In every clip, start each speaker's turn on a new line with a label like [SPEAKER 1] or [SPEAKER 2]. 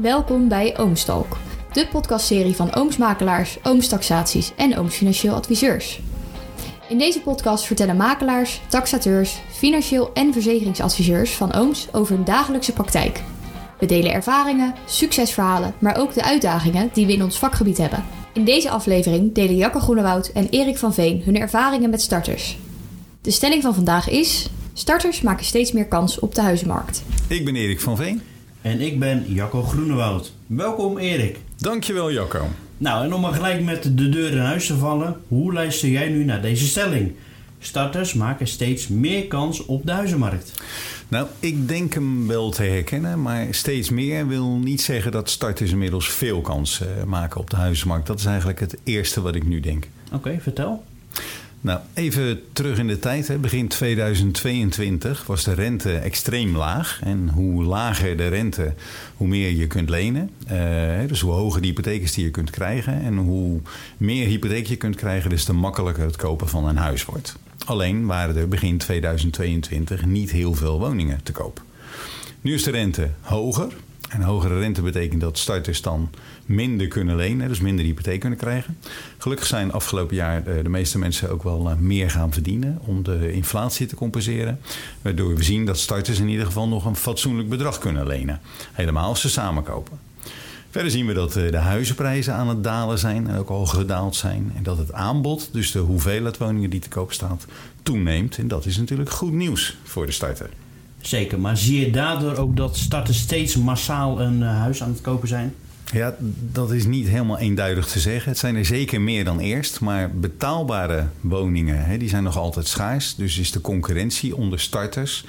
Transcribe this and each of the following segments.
[SPEAKER 1] Welkom bij Oomstalk, de podcastserie van oomsmakelaars, oomstaxaties en ooms financieel adviseurs. In deze podcast vertellen makelaars, taxateurs, financieel en verzekeringsadviseurs van ooms over hun dagelijkse praktijk. We delen ervaringen, succesverhalen, maar ook de uitdagingen die we in ons vakgebied hebben. In deze aflevering delen Jacke Groenewoud en Erik van Veen hun ervaringen met starters. De stelling van vandaag is: starters maken steeds meer kans op de huizenmarkt.
[SPEAKER 2] Ik ben Erik van Veen.
[SPEAKER 3] En ik ben Jacco Groenewoud. Welkom Erik.
[SPEAKER 2] Dankjewel Jacco.
[SPEAKER 3] Nou, en om maar gelijk met de deur in huis te vallen, hoe luister jij nu naar deze stelling? Starters maken steeds meer kans op de huizenmarkt.
[SPEAKER 2] Nou, ik denk hem wel te herkennen, maar steeds meer wil niet zeggen dat starters inmiddels veel kans uh, maken op de huizenmarkt. Dat is eigenlijk het eerste wat ik nu denk.
[SPEAKER 3] Oké, vertel.
[SPEAKER 2] Nou, even terug in de tijd. Hè. Begin 2022 was de rente extreem laag. En hoe lager de rente, hoe meer je kunt lenen. Uh, dus hoe hoger de hypotheek is die je kunt krijgen. En hoe meer hypotheek je kunt krijgen, dus te makkelijker het kopen van een huis wordt. Alleen waren er begin 2022 niet heel veel woningen te koop. Nu is de rente hoger. En hogere rente betekent dat starters dan minder kunnen lenen, dus minder hypotheek kunnen krijgen. Gelukkig zijn afgelopen jaar de meeste mensen ook wel meer gaan verdienen om de inflatie te compenseren. Waardoor we zien dat starters in ieder geval nog een fatsoenlijk bedrag kunnen lenen. Helemaal als ze samenkopen. Verder zien we dat de huizenprijzen aan het dalen zijn en ook al gedaald zijn. En dat het aanbod, dus de hoeveelheid woningen die te koop staat, toeneemt. En dat is natuurlijk goed nieuws voor de starter.
[SPEAKER 3] Zeker, maar zie je daardoor ook dat starters steeds massaal een huis aan het kopen zijn?
[SPEAKER 2] Ja, dat is niet helemaal eenduidig te zeggen. Het zijn er zeker meer dan eerst. Maar betaalbare woningen, hè, die zijn nog altijd schaars. Dus is de concurrentie onder starters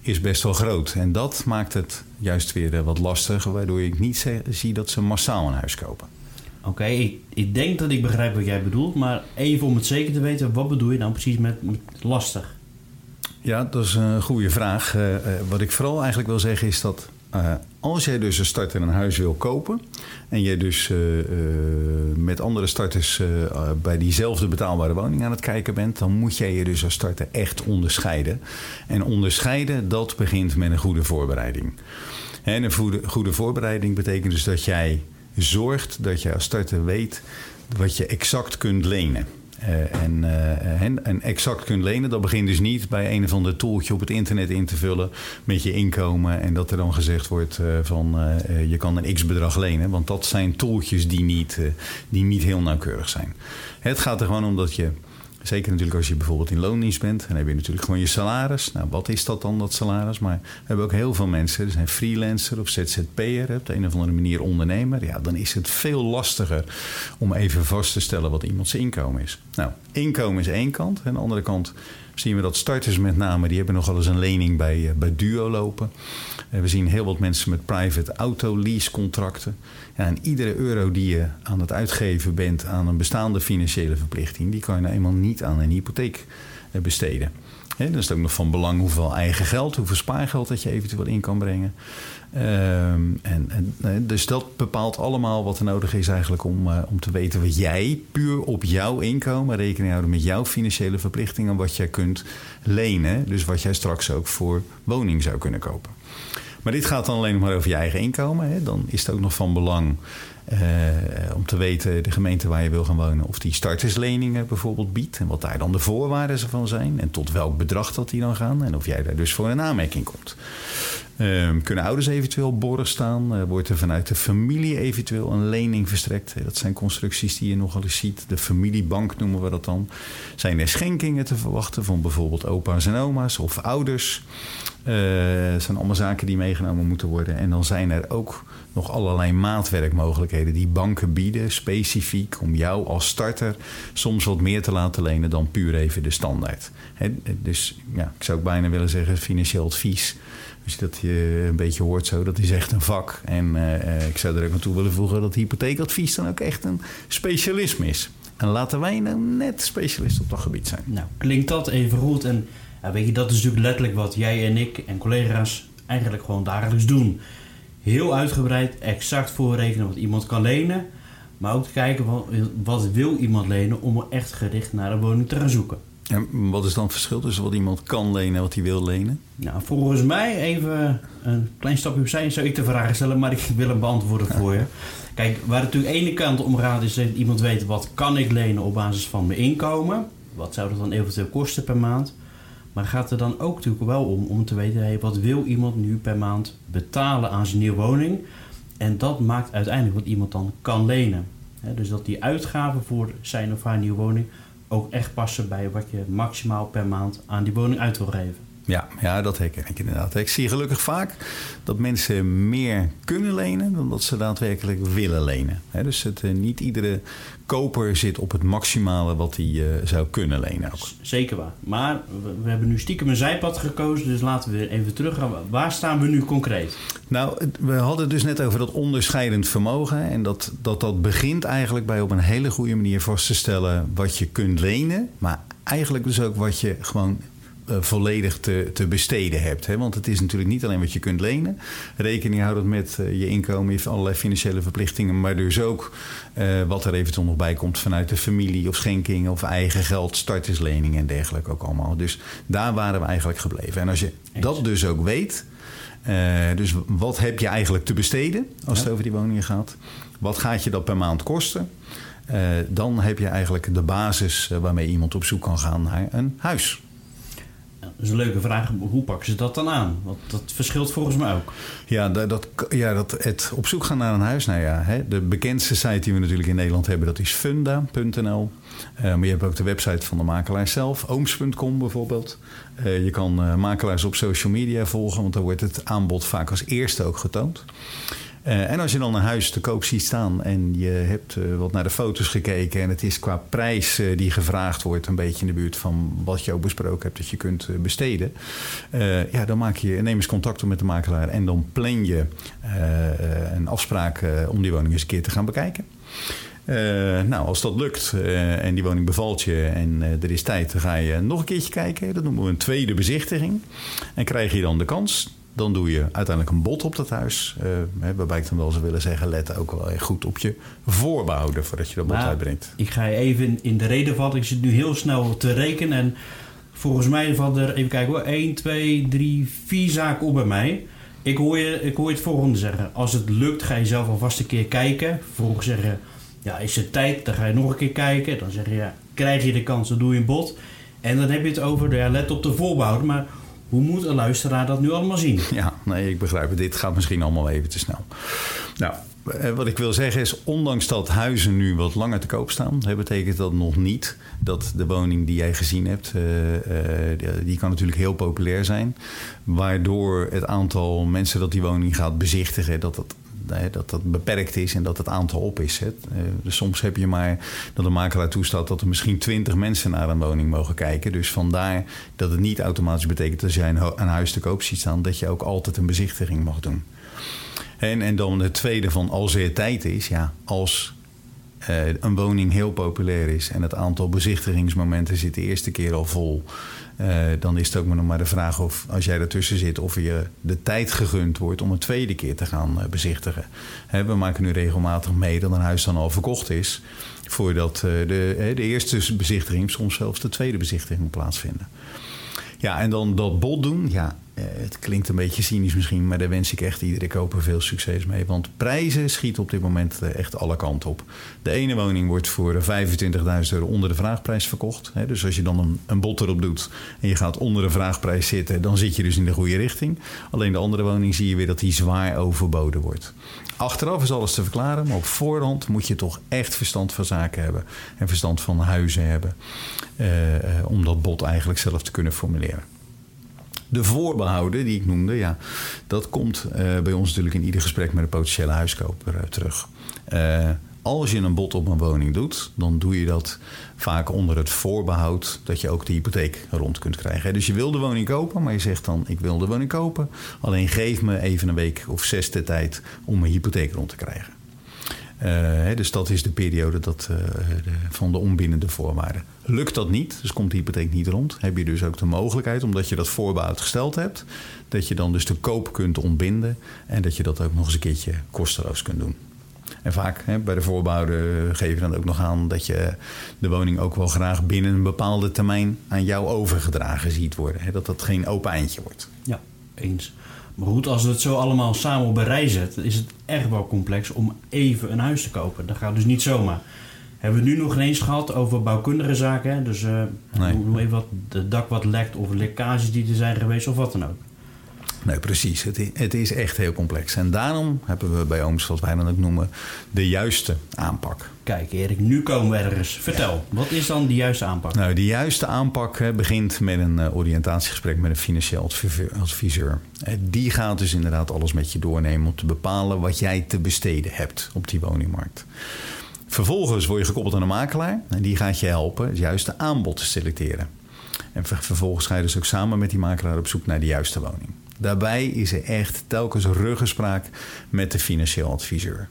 [SPEAKER 2] is best wel groot. En dat maakt het juist weer wat lastiger. Waardoor ik niet zie dat ze massaal een huis kopen.
[SPEAKER 3] Oké, ik, ik, denk dat ik begrijp wat jij bedoelt. Maar even om het zeker te weten, wat bedoel je nou precies met, met lastig?
[SPEAKER 2] Ja, dat is een goede vraag. Uh, uh, wat ik vooral eigenlijk wil zeggen is dat uh, als jij dus een starter een huis wil kopen en je dus met andere starters bij diezelfde betaalbare woning aan het kijken bent, dan moet jij je dus als starter echt onderscheiden. En onderscheiden, dat begint met een goede voorbereiding. En een goede, goede voorbereiding betekent dus dat jij zorgt dat je als starter weet wat je exact kunt lenen. Uh, en, uh, en, exact kunt lenen. Dat begint dus niet bij een of ander tooltje op het internet in te vullen met je inkomen. En dat er dan gezegd wordt uh, van je kan een x bedrag lenen. Want dat zijn tooltjes die niet, die niet heel nauwkeurig zijn. Het gaat er gewoon om dat je Zeker natuurlijk als je bijvoorbeeld in loondienst bent. Dan heb je natuurlijk gewoon je salaris. Nou, wat is dat dan, dat salaris? Maar we hebben ook heel veel mensen. Er zijn freelancer of ZZP'er. Op de een of andere manier ondernemer. Ja, dan is het veel lastiger om even vast te stellen wat iemands inkomen is. Nou, inkomen is één kant. En aan de andere kant zien we dat starters met name... die hebben nogal eens een lening bij, bij Duo lopen. We zien heel wat mensen met private auto lease contracten. Ja, en iedere euro die je aan het uitgeven bent aan een bestaande financiële verplichting, die kan je nou eenmaal niet aan een hypotheek besteden. He, dan is het ook nog van belang hoeveel eigen geld, hoeveel spaargeld dat je eventueel in kan brengen. Um, en, en, dus dat bepaalt allemaal wat er nodig is eigenlijk om, uh, om te weten wat jij puur op jouw inkomen rekening houden met jouw financiële verplichtingen, wat jij kunt lenen. Dus wat jij straks ook voor woning zou kunnen kopen. Maar dit gaat dan alleen nog maar over je eigen inkomen. Hè. Dan is het ook nog van belang uh, om te weten de gemeente waar je wil gaan wonen, of die startersleningen bijvoorbeeld biedt. En wat daar dan de voorwaarden van zijn. En tot welk bedrag dat die dan gaan. En of jij daar dus voor een aanmerking komt. Um, kunnen ouders eventueel borg staan? Uh, wordt er vanuit de familie eventueel een lening verstrekt? Dat zijn constructies die je nogal eens ziet. De familiebank noemen we dat dan. Zijn er schenkingen te verwachten van bijvoorbeeld opa's en oma's of ouders? Uh, zijn allemaal zaken die meegenomen moeten worden. En dan zijn er ook nog allerlei maatwerkmogelijkheden die banken bieden, specifiek om jou als starter soms wat meer te laten lenen dan puur even de standaard. Dus ja, ik zou ook bijna willen zeggen financieel advies. Je dat je een beetje hoort zo, dat is echt een vak. En uh, ik zou er ook aan toe willen voegen dat hypotheekadvies dan ook echt een specialisme is. En laten wij nou net specialist op dat gebied zijn.
[SPEAKER 3] Nou, klinkt dat even goed. En ja, weet je, dat is natuurlijk letterlijk wat jij en ik en collega's eigenlijk gewoon dagelijks doen. Heel uitgebreid, exact voorrekenen wat iemand kan lenen. Maar ook te kijken wat, wat wil iemand lenen om echt gericht naar een woning te gaan zoeken.
[SPEAKER 2] En wat is dan het verschil tussen wat iemand kan lenen en wat hij wil lenen?
[SPEAKER 3] Nou, volgens mij even een klein stapje opzij zou ik de vraag stellen, maar ik wil hem beantwoorden voor je. Kijk, waar het natuurlijk aan de ene kant om gaat is dat iemand weet wat kan ik lenen op basis van mijn inkomen. Wat zou dat dan eventueel kosten per maand? Maar gaat er dan ook natuurlijk wel om om te weten, hey, wat wil iemand nu per maand betalen aan zijn nieuwe woning? En dat maakt uiteindelijk wat iemand dan kan lenen. dus dat die uitgaven voor zijn of haar nieuwe woning ook echt passen bij wat je maximaal per maand aan die woning uit wil geven.
[SPEAKER 2] Ja, dat herken ik inderdaad. Ik zie gelukkig vaak dat mensen meer kunnen lenen dan dat ze daadwerkelijk willen lenen. dus het, eh, niet iedere koper zit op het maximale wat hij uh, zou kunnen lenen. Ook.
[SPEAKER 3] Zeker waar. Maar we, hebben nu stiekem een zijpad gekozen, dus laten we even terug gaan. Waar staan we nu concreet?
[SPEAKER 2] Nou, we hadden het dus net over dat onderscheidend vermogen. En dat, dat dat begint eigenlijk bij op een hele goede manier vast te stellen wat je kunt lenen. Maar eigenlijk dus ook wat je gewoon volledig te, te besteden hebt. Hè? Want het is natuurlijk niet alleen wat je kunt lenen. Rekening houden met uh, je inkomen, je allerlei financiële verplichtingen. Maar dus ook uh, wat er eventueel nog bij komt vanuit de familie of schenking of eigen geld, startersleningen en dergelijke ook allemaal. Dus daar waren we eigenlijk gebleven. En als je dat dus ook weet. dus wat heb je eigenlijk te besteden als het over die woningen gaat? Wat gaat je dat per maand kosten? dan heb je eigenlijk de basis waarmee iemand op zoek kan gaan naar een huis.
[SPEAKER 3] Is een leuke vraag. Hoe pakken ze dat dan aan? Want dat verschilt volgens mij ook.
[SPEAKER 2] Ja, dat, ja dat het op zoek gaan naar een huis. Nou ja, hè, de bekendste site die we natuurlijk in Nederland hebben, dat is funda.nl. Uh, maar je hebt ook de website van de makelaar zelf, ooms.com bijvoorbeeld. Uh, je kan uh, makelaars op social media volgen, want daar wordt het aanbod vaak als eerste ook getoond. Uh, en als je dan een huis te koop ziet staan en je hebt uh, wat naar de foto's gekeken en het is qua prijs uh, die gevraagd wordt een beetje in de buurt van wat je ook besproken hebt dat je kunt besteden, ja, dan maak je neem eens contact op met de makelaar en dan plan je een afspraak om die woning eens een keer te gaan bekijken. nou, als dat lukt en die woning bevalt je en er is tijd, dan ga je nog een keertje kijken. Dat noemen we een tweede bezichtiging. En krijg je dan de kans dan doe je uiteindelijk een bod op dat huis. Uh, waarbij ik dan wel zou willen zeggen, let ook wel goed op je voorbehouden voordat je dat bod uitbrengt.
[SPEAKER 3] Ik ga je even in de reden vatten. Ik zit nu heel snel te rekenen. En volgens mij valt er, even kijken hoor, 1, 2, 3, 4 zaken op bij mij. Ik hoor, je, ik hoor je het volgende zeggen. Als het lukt, ga je zelf alvast een keer kijken. Vervolgens zeggen, ja, is het tijd? Dan ga je nog een keer kijken. Dan zeg je, ja, krijg je de kans, dan doe je een bod. En dan heb je het over, ja, let op de voorbehouden. Maar hoe moet een luisteraar dat nu allemaal zien?
[SPEAKER 2] Ja, nee, ik begrijp het. Dit gaat misschien allemaal even te snel. Nou, eh, wat ik wil zeggen is, ondanks dat huizen nu wat langer te koop staan, betekent dat nog niet dat de woning die jij gezien hebt, uh, uh, die kan natuurlijk heel populair zijn. Waardoor het aantal mensen dat die woning gaat bezichtigen, dat dat dat dat beperkt is en dat het aantal op is. Eh, dus soms heb je maar dat een makelaar toestaat dat er misschien twintig mensen naar een woning mogen kijken. Dus vandaar dat het niet automatisch betekent als jij een, huis te koop ziet staan, dat je ook altijd een bezichtiging mag doen. En, en dan het tweede van als er tijd is, ja, als uh, een woning heel populair is en het aantal bezichtigingsmomenten zit de eerste keer al vol. Uh, dan is het ook nog maar de vraag of als jij ertussen zit, of je de tijd gegund wordt om een tweede keer te gaan uh, bezichtigen. We maken nu regelmatig mee dat een huis dan al verkocht is. Voordat de, de eerste bezichtiging, soms zelfs de tweede bezichtiging plaatsvinden. Ja, en dan dat bod doen. Ja, eh, het klinkt een beetje cynisch misschien, maar daar wens ik echt iedere koper veel succes mee. Want prijzen schieten op dit moment eh, echt alle kanten op. De ene woning wordt voor 25.000 euro onder de vraagprijs verkocht. Dus als je dan een, bod erop doet en je gaat onder de vraagprijs zitten, dan zit je dus in de goede richting. Alleen de andere woning zie je weer dat die zwaar overboden wordt. Achteraf is alles te verklaren, maar op voorhand moet je toch echt verstand van zaken hebben. En verstand van huizen hebben. Om dat bod eigenlijk zelf te kunnen formuleren. De voorbehouden die ik noemde, ja, dat komt uh, bij ons natuurlijk in ieder gesprek met een potentiële huiskoper uh, terug. Uh, als je een bod op een woning doet, dan doe je dat vaak onder het voorbehoud dat je ook de hypotheek rond kunt krijgen. Dus je wil de woning kopen, maar je zegt dan: Ik wil de woning kopen, alleen geef me even een week of zes de tijd om mijn hypotheek rond te krijgen. Uh, dus dat is de periode dat, uh, de, van de onbindende voorwaarden. Lukt dat niet, dus komt de hypotheek niet rond, heb je dus ook de mogelijkheid, omdat je dat voorbehoud gesteld hebt, dat je dan dus de koop kunt ontbinden en dat je dat ook nog eens een keertje kosteloos kunt doen. En vaak hè, bij de voorbouwen geef je dan ook nog aan dat je de woning ook wel graag binnen een bepaalde termijn aan jou overgedragen ziet worden. Hè, dat dat geen open eindje wordt.
[SPEAKER 3] Ja, eens. Maar goed, als we het zo allemaal samen op een rij zetten, is het echt wel complex om even een huis te kopen. Dat gaat dus niet zomaar. Hebben we het nu nog eens gehad over bouwkundige zaken. hè? Dus
[SPEAKER 2] Nee.
[SPEAKER 3] noem even wat, het dak wat lekt of lekkages die er zijn geweest of wat dan ook.
[SPEAKER 2] Nee, precies. Het is, het is echt heel complex. En daarom hebben we bij Ooms, wat wij dan ook noemen, de juiste aanpak.
[SPEAKER 3] Kijk Erik, nu komen we ergens. Vertel, wat is dan de juiste aanpak?
[SPEAKER 2] Nou, de juiste aanpak begint met een eh, oriëntatiegesprek met een financieel adviseur-. Eh, Die gaat dus inderdaad alles met je doornemen om te bepalen wat jij te besteden hebt op die woningmarkt. Vervolgens word je gekoppeld aan een makelaar en die gaat je helpen het juiste aanbod te selecteren. En ver- vervolgens ga je dus ook samen met die makelaar op zoek naar de juiste woning. Daarbij is er echt telkens ruggespraak met de financieel adviseur.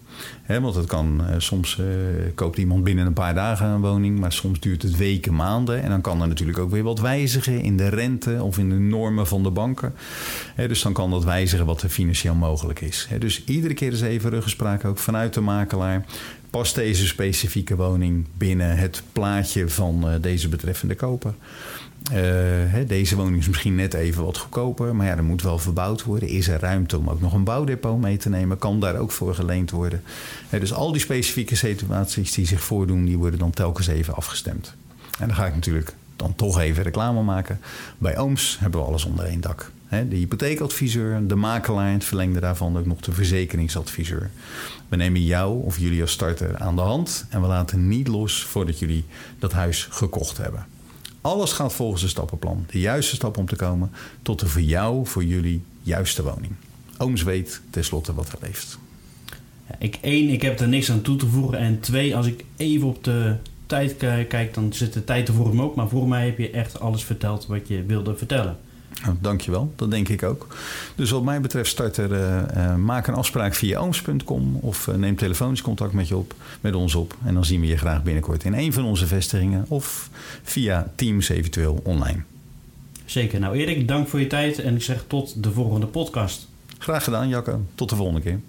[SPEAKER 2] Want het kan, eh, soms eh, koopt iemand binnen een paar dagen een woning, maar soms duurt het weken, maanden. En dan kan er natuurlijk ook weer wat wijzigen in de rente of in de normen van de banken. Dus dan kan dat wijzigen wat er financieel mogelijk is. Dus iedere keer is even ruggespraak ook vanuit de makelaar. Past deze specifieke woning binnen het plaatje van eh, deze betreffende koper? Eh, deze woning is misschien net even wat goedkoper, maar ja, er moet wel verbouwd worden. Is er ruimte om ook nog een bouwdepot mee te nemen? Kan daar ook voor geleend worden? Dus al die specifieke situaties die zich voordoen, die worden dan telkens even afgestemd. En dan ga ik natuurlijk dan toch even reclame maken. Bij Ooms hebben we alles onder één dak. De hypotheekadviseur, de makelaar, het verlengde daarvan ook nog de verzekeringsadviseur. We nemen jou of jullie als starter aan de hand en we laten niet los voordat jullie dat huis gekocht hebben. Alles gaat volgens een stappenplan. De juiste stap om te komen tot de voor jou, voor jullie juiste woning. Ooms weet tenslotte wat er leeft.
[SPEAKER 3] Ja, ik, één, ik heb er niks aan toe te voegen. En twee, als ik even op de tijd ki- kijk, dan zit de tijd er voor hem ook. Maar voor mij heb je echt alles verteld wat je wilde vertellen.
[SPEAKER 2] Nou, dankjewel, dat denk ik ook. Dus wat mij betreft starter, eh, eh, maak een afspraak via ooms.com of eh, neem telefonisch contact met, je op, met ons op. En dan zien we je graag binnenkort in een van onze vestigingen of via Teams eventueel online.
[SPEAKER 3] Zeker. Nou Erik, dank voor je tijd. En ik zeg tot de volgende podcast.
[SPEAKER 2] Graag gedaan, Jacco. Tot de volgende keer.